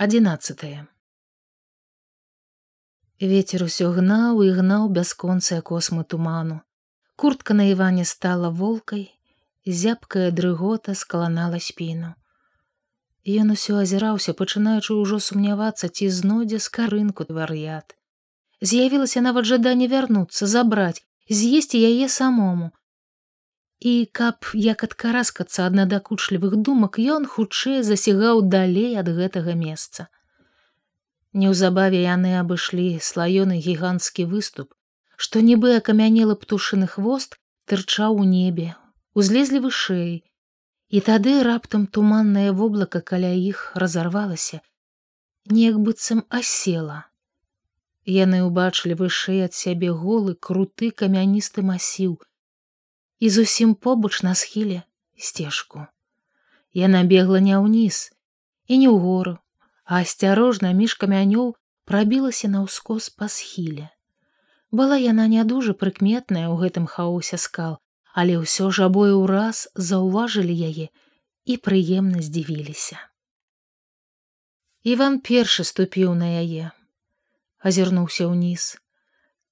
11 Вецер усё гнаў і гнаў бясконцыя космы туману. Куртка на Іване стала волкай, зябкая дрыгота скаланала спіну. Ён усё азіраўся, пачынаючы ўжо сумнявацца, ці знойдзе скарынку вар'ят. З'явілася нават жаданне вярнуцца, забраць, з'есці яе самому. І каб як адкараскацца ад надакучлівых думак, ён хутчэй засігаў далей ад гэтага месца. Неўзабаве яны абышлі слаёны гіганцкі выступ, што нібы акамянелы птушыны хвост тырчаў у небе, узлезлі вышэй, і тады раптам туманнае воблака каля іх разарвалася, неяк быццам асела. Яны ўбачылі вышэй ад сябе голы круты камяністы масіў і зусім побач на схіле сцежку. Яна бегла не ўніз і не ў гору, а асцярожна між камянёў прабілася на ўскос па схіле. Была яна не дужа прыкметная ў гэтым хаосе скал, але ўсё ж абое ўраз заўважылі яе і прыемна здзівіліся. Іван першы ступіў на яе, азірнуўся ўніз.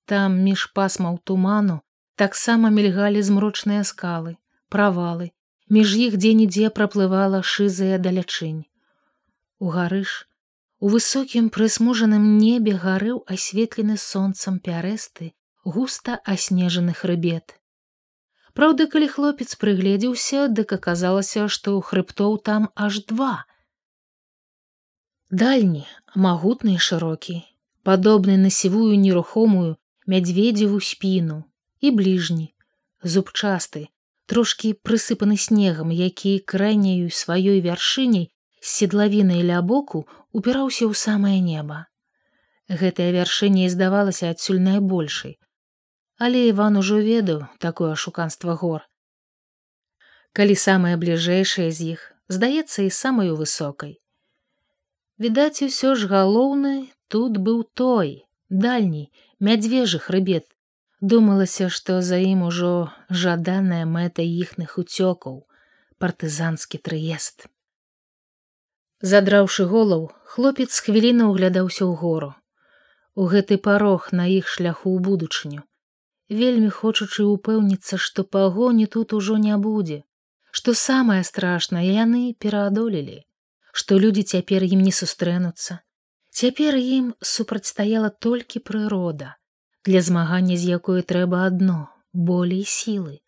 Там між пасмаў туману таксама мільгалі змрочныя скалы, правалы, між іх дзе-нідзе праплывала шызая далячынь. У гарыш у высокім прысмужаным небе гарыў асветлены сонцам пярэсты густа аснежаны хрыбет. Праўда, калі хлопец прыгледзеўся, дык аказалася, што ў хрыбтоў там аж два. Дальні, магутны шырокі, падобны на сівую нерухомую мядзведзеву спіну і бліжні, зубчасты, трошкі прысыпаны снегам, які крайняю сваёй вяршыняй седлавінай ля боку упіраўся ў самае неба. Гэтае вяршэнне здавалася адсюль найбольшай, але Іван ужо ведаў такое шуканства гор. Калі самае бліжэйшае з іх здаецца і самаю высокай. Відаць, усё ж галоўны тут быў той, дальні, мядзвежы хрыбет. Думалася, што за ім ужо жаданая мэта іхных уцёкаў, партызанскі трыест. Задраўшы голаў, хлопец хвіліна ўглядаўся ў гору. У гэты парог на іх шляху ў будучыню. Вельмі хочучы ўпэўніцца, што пагоні тут ужо не будзе, што самае страшнае яны пераадолелі, што людзі цяпер ім не сустрэнуцца. Цяпер ім супрацьстаяла толькі прырода, для змагання з якой трэба адно болей сілы.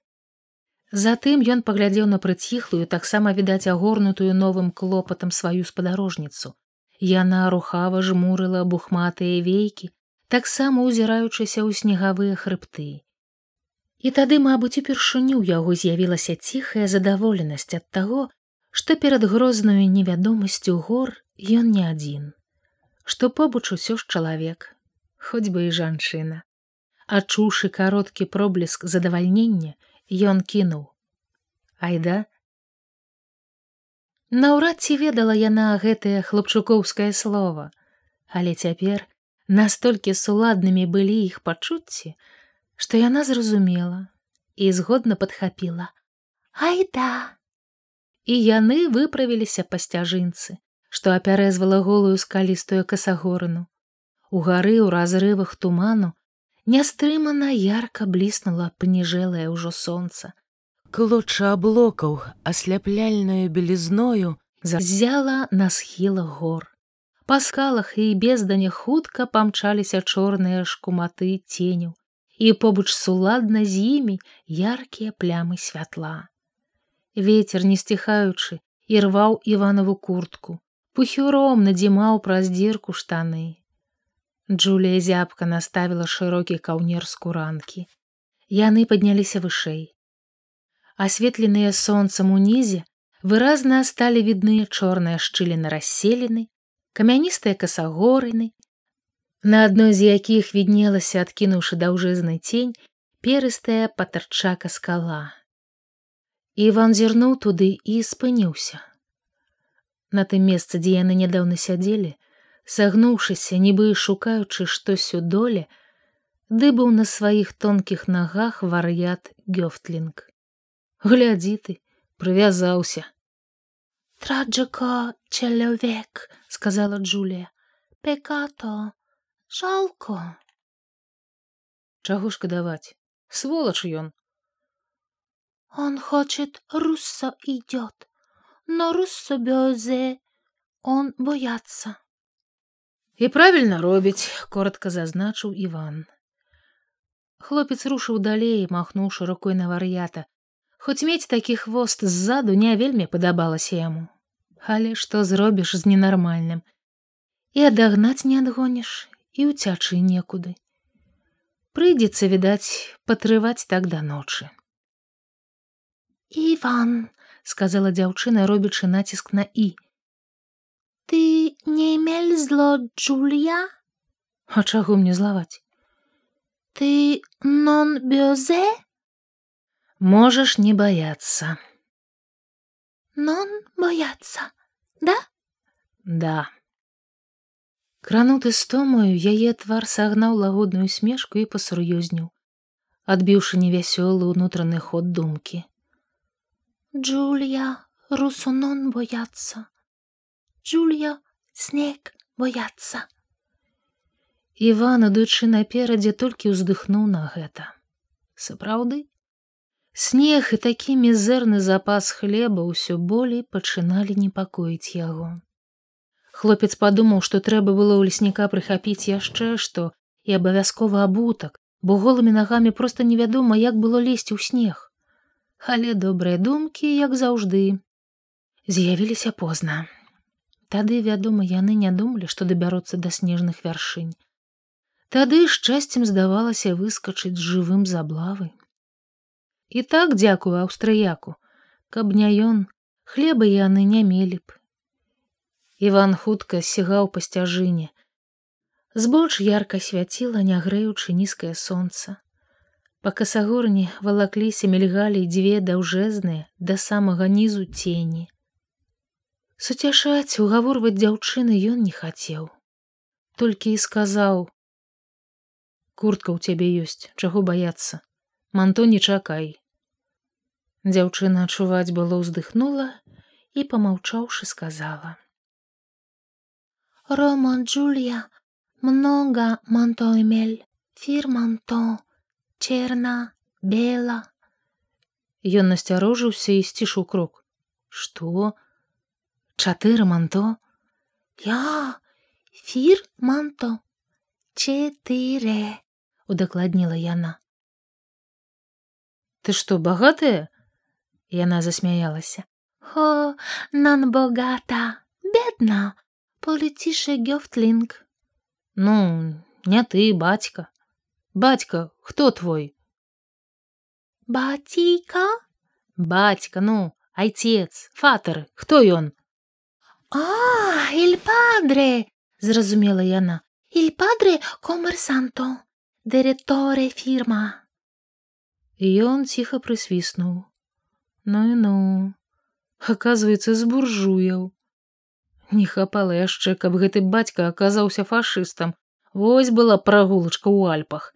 Затым ён паглядзеў на прыціхлую таксама відаць агорнутую новым клопатам сваю спадарожніцу. Яна рухава жмурыла бухматыя вейкі, таксама узіраючыся ў снегавыя хрыбты. І тады, мабыць, упершыню яго з'явілася ціхая задаволенасць ад таго, што перад грознаю невядомасцю гор ён не адзін, што побач усё ж чалавек, хоць бы і жанчына. Ачуўшы кароткі пробліск задавальнення, Ён кінуў айда наўрад ці ведала яна гэтае хлопчукоўскае слово але цяпер настолькі суладнымі былі іх пачуцці што яна зразумела і згодна падхапіла. Айда і яны выправіліся па сцяжынцы што апярэзвала голую скалістую касагорыну у гары ў разрывах туману Нястрымана ярка бліснула паніжэлае ўжо сонца. Клоча аблокаў асляпляльнаю белізною зазяла на схілах гор. Па скалах і безданя хутка памчаліся чорныя шкуматы ценю, і побач суладна з імі яркія плямы святла. Вецер не сціхаючы ірваў іванову куртку, пухюром надзімаў праз дзірку штаны. Джулія зябка наставіла шырокі каўнер скуранкі. Яны падняліся вышэй. Асветленыя сонцам унізе выразна сталі відныя чорныя шчыліны расселены, камяністыя касагорыны, на адной з якіх віднелася, адкінуўшы даўжызны цень, перыстая патарчака скала. Іван зірнуў туды і спыніўся. На тым месцы, дзе яны нядаўна сядзелі, сагнуўшыся нібы шукаючы штось у доле ды быў на сваіх тонкіх нагах вар'ят гёфтлінг глядзі ты прывязаўся траджака чалявек сказала Джулія. Пекато, жалко. Чаго шкадаваць? Сволач ён. Он хочет, руссо идет, но руссо бёзе, он бояться. І правільна робіць, коротко зазначыў Іван. Хлопец рушыў далей, махнуўшы рукой на вар'ята. Хоць мець такі хвост ззаду не вельмі падабалася яму. Але што зробіш з ненармальным? І адагнаць не адгоніш і ўцячы некуды. Прыйдзецца, відаць, патрываць так да ночы. Іван, сказала дзяўчына, робячы націск на і. Ты не мель зло Джулія? А чаго мне злаваць? Ты нон бёзе? Можешь не бояться. Нон бояться, да? Да. Крануты стомаю, яе твар сагнаў лагодную смешку і пасур'ёзніў, адбіўшы невясёлы ўнутраны ход думкі. Джулія, русунон бояцца. Джулія, снег бояцца. Іван, ідучы наперадзе толькі ўздыхнуў на гэта. Сапраўды, снег і такі мізэрны запас хлеба ўсё болей пачыналі непакоіць яго. Хлопец падумаў, што трэба было ў лесніка прыхапіць яшчэ што і абавязкова абутак, бо голымі нагамі проста невядома, як было лезці ў снег. Але добрыя думкі, як заўжды, з'явіліся позна. Тады, вядома, яны не думалі, што дабяруцца да снежных вяршынь. Тады шчасцем здавалася выскачыць з жывым заблавы. І так дзякую аўстрыяку, каб не ён, хлеба яны не мелі б. Іван хутка сігаў па сцяжыне. Збоч ярка свяціла, не грэючы нізкае сонца. Па касагорні валакліся мільгалі дзве даўжэзныя да самага нізу цені. Суцяшаць угаворваць дзяўчыны ён не хацеў. Толькі і сказаў: куртка ў цябе ёсць чаго баяцца? Манто не чакай дзяўчына адчуваць было ўздыхнула і помаўчаўшы сказала рома джулія много мантоемель фірманто черна бела ён насцярожыўся і сцішыў крок. Што чатыры манто. Я? Фір манто. Четыре удакладніла яна. Ты что багатая? Яна засмяялася. О нан богата. Бедна. Полеціше гёфтлінг. Ну не ты бацька. Бацька хто твой? Баційка? Бацька ну айцец фатары хто ён а эль падре зразумела яна il padre комерсанто дырэторы фірма. Ён ціха прысвіснуў. Ну і ну, аказваецца з буржуяў. Не хапала яшчэ, каб гэты бацька аказаўся фашыстам. Вось была прагулачка ў альпах.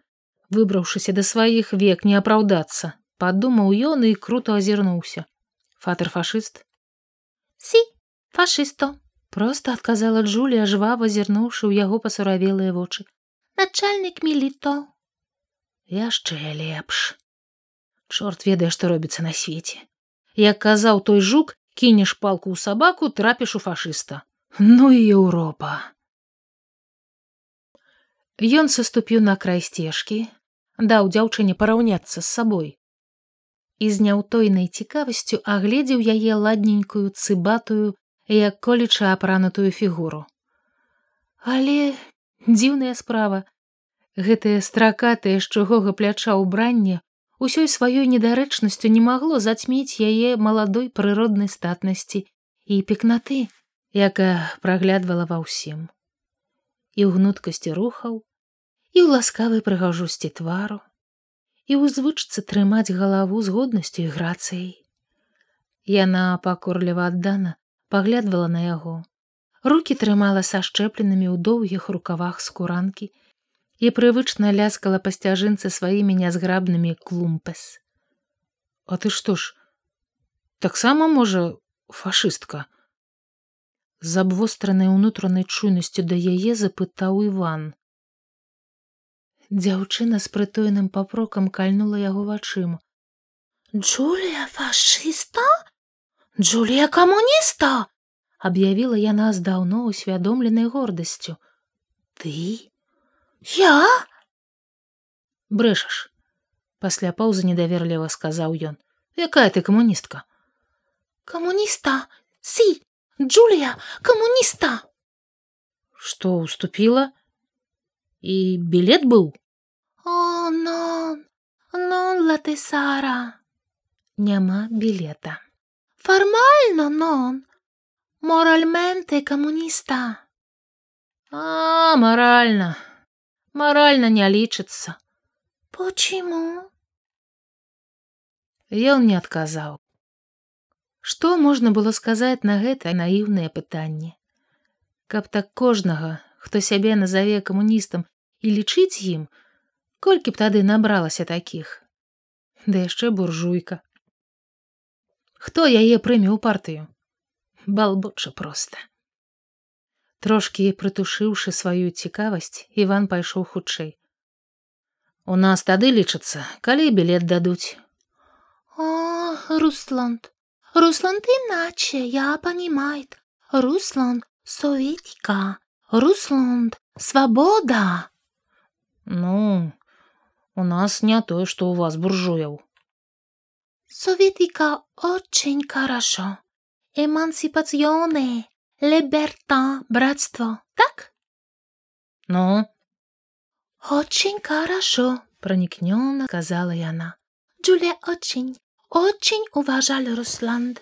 Выбраўшыся да сваіх век не апраўдацца, падумаў ён і круто азірнуўся. Фатер фашыст. Сі, фашысто, просто адказала Джулія, жвава зірнуўшы ў яго пасуравелыя вочы. Начальнік міліто. Яшчэ лепш. Чорт ведае што робіцца на свеце. Як казаў той жук кінеш палку ў сабаку трапіш у фашыста. Ну і еўропа. Ён саступіў на край сцежкі даў дзяўчыне параўняцца з сабой. І з няўтойнай цікавасцю агледзеў яе ладненькую цыбатую як колеча апранутую фігуру. Але дзіўная справа. Гэтае стракатае шчугога пляча ўбранне усёй сваёй недарэчнасцю не магло зацьміць яе маладой прыроднай статнасці і пекнаты якая праглядвала ва ўсім. І ў гнуткасці рухаў і ў ласкавай прыгажусці твару і ў звычцы трымаць галаву з годнасцю і грацыяй. Яна пакорліва аддана паглядвала на яго. Руки трымала са шчэпленымі ў доўгіх рукавах скуранкі і прывычна ляскала па сцяжынцы сваімі нязграбнымі клумпес а ты што ж таксама можа фашыстка? З абвостранай унутранай чуйнасцю да яе запытаў іван. Дзяўчына з прытоеным папрокам кальнула яго вачыма. Джулія фашыста джулія камуніста аб'явіла яна з даўно усвядомленай гордасцю ты? Я? Брэшаш пасля паўзы недаверліва сказаў ён якая ты камуністка камуніста сі джулія камуніста што уступіла і білет быў о нон! Нон латысара няма білета фармальна нон моральменте камуніста а маральна маральна не лічыцца почему? Ён не адказаў што можна было сказаць на гэта наіўнае пытанне каб так кожнага хто сябе назаве камуністам і лічыць ім колькі б тады набралася такіх? Ды яшчэ буржуйка хто яе прыме ў партыю балбоча проста трошки прытушыўшы сваю цікавасць иван пайшоў хутчэй у нас тады лічацца калі білет дадуць о русланд русланд иначе я понимает русланд советика русланд свабода ну у нас не тое што у вас буржуяў советика очень хорошо эмансипационе либерта братство так ну очень хорошо проникненно сказала яна джулия очень очень уважали русланд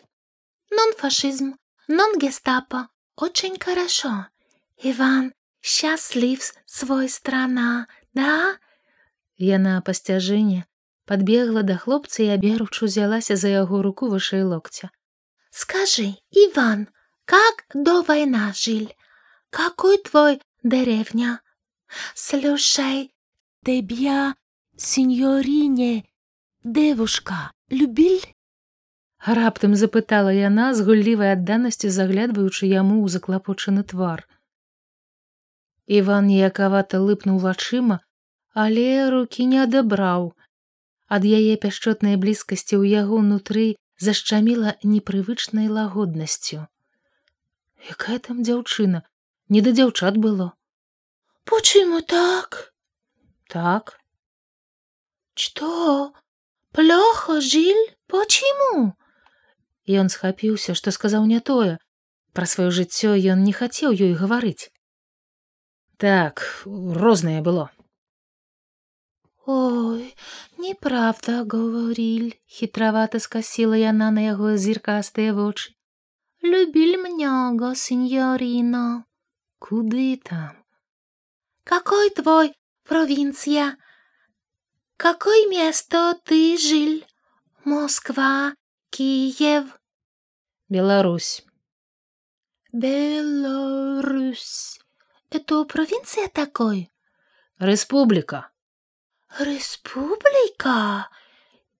нон фашизм нон гестапо очень хорошо иван счастлив свой страна да Яна сцяжыне подбегла да хлопца і аберучу узялася за яго руку вышэй локця. Скажи, Иван, как до война жил? Какой твой деревня? Слушай, тебя, сеньорине, девушка, любил? Раптам запытала яна з гуллівай адданасцю заглядваючы яму ў заклапочаны твар. Іван ніякавата лыпнуў вачыма, але рукі не адабраў. Ад яе пяшчотнай блізкасці ў яго ўнутры зашчаміла непрывычнай лагоднасцю. Якая там дзяўчына, не да дзяўчат было. Почему так? Так. Что? Плохо жиль? Почему? Ён схапіўся, што сказаў не тое. Пра сваё жыццё ён не хацеў ёй гаварыць. Так, рознае было. Ой, неправда говорил, хитровато скосила яна на яго зіркастыя вочы. Любіль много, сеньорина. Куды там? Какой твой провинция? Какое место ты жил? Москва, Киев? Беларусь. Беларусь. Это провинция такой? Республика. Республика?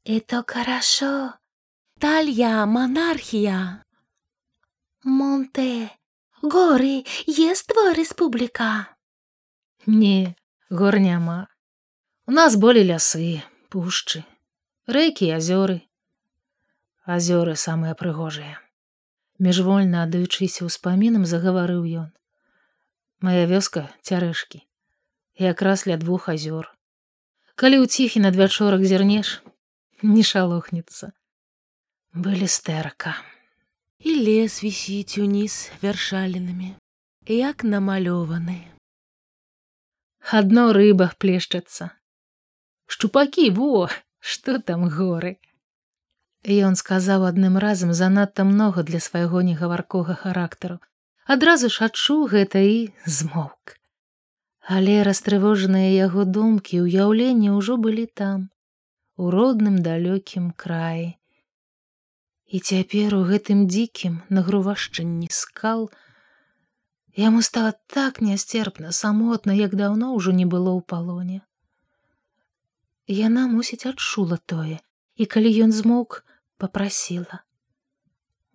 Это хорошо. Талья, монархия. Монте. Горы. Есть твой республика? Не, гор няма. У нас болей лясы, пушчы, рэкі, азёры. Азёры самыя прыгожыя. Міжвольна аддаючыся ўспамінам загаварыў ён. Мая вёска цярэшкі, якраз ля двух азёр. Калі ў ціхі надвячорак зірнеш, не шалохнецца. Былі стэрка. І лес вісіць уніз вяршалінамі, як намалёваны. Адно рыбах плешчацца. Шчупакі во, што там горы. Ён сказаў адным разам занадта многа для свайго негаваркога характару. Адразу ж адчуў гэта і змоўк. Але растрывожаныя яго думкі ўяўленні ўжо былі там, у родным далёкім краі. І цяпер у гэтым дзікім нагрувашчанні скал яму стала так нясцерпна самотна, як даўно ўжо не было ў палоне. Яна мусіць адчула тое, і калі ён змоўк, попросила.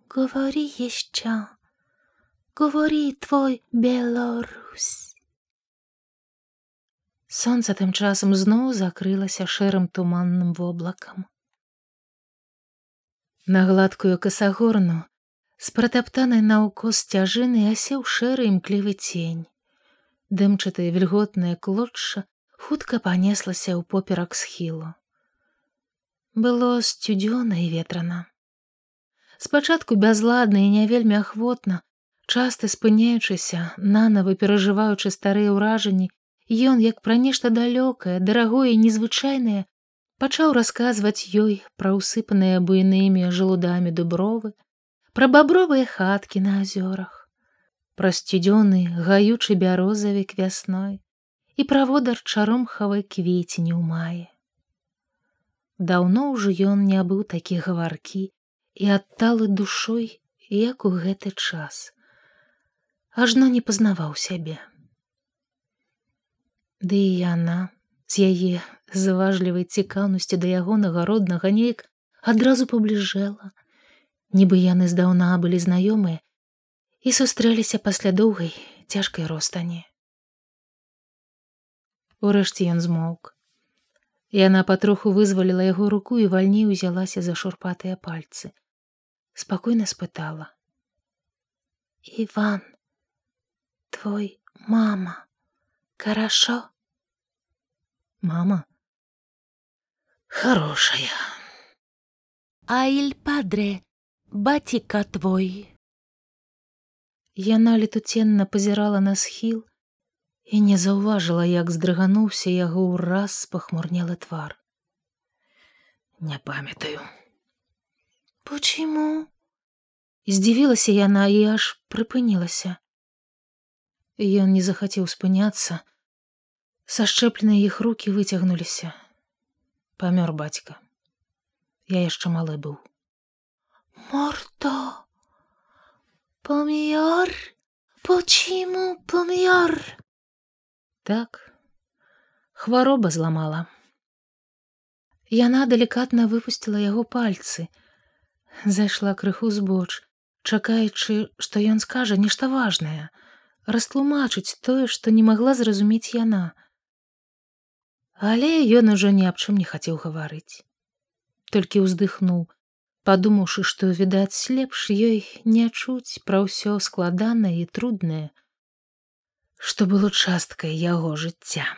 Говори еще. говори твой Беларусь. Сонца тым часам зноў закрылася шэрым туманным воблакам. На гладкую касагорну з пратаптанай наўкос сцяжыны асеў шэры імклівы цень. Дымчатае вільготнае клотша хутка панеслася ў поперак схілу. Было сцюдзёна і ветрана. Спачатку бязладна і не вельмі ахвотна, часта спыняючыся, нанавы перажываючы старыя ўражанні, ён, як пра нешта далёкае, дарагое і незвычайнае, пачаў расказваць ёй пра ўсыпаныя буйнымі жалудамі дубровы, пра бабровыя хаткі на азёрах, пра сцюдзёны гаючы бярозавік вясной і праводар чаромхавай кветені ў мае. Даўно ўжо ён не быў такі гаваркі і адталы душой, як у гэты час. Ажно не пазнаваў сябе. Ды і яна з яе заважлівай цікаўнасці да яго нагароднага неяк адразу пабліжэла, нібы яны здаўна былі знаёмыя і сустрэліся пасля доўгай цяжкай ростані. Урэшце ён змоўк. Яна патроху вызваліла яго руку і вальней узялася за шурпатыя пальцы. Спакойна спытала: « Іван, твой мама, хорошо? Мама, хорошая. А иль падре, баціка твой. Яна летуценна пазірала на схіл і не заўважыла, як здрыгануўся яго ўраз пахмурнелы твар. Не памятаю. Почему? Здзівілася яна і аж прыпынілася. Ён не захацеў спыняцца, сашчэпленыя іх руки выцягнуліся памёр бацька я яшчэ малы быў морто помёр? Почему помёр? Так. Хвароба зламала яна далікатна выпусціла яго пальцы. Зайшла крыху збоч чакаючы што ён скажа нешта важнае растлумачыць тое што не магла зразумець яна Але ён ужо ні аб чым не хацеў гаварыць. Толькі ўздыхнуў, падумаўшы, што відаць лепш ёй не чуць пра ўсё складанае і труднае, што было часткай яго жыцця.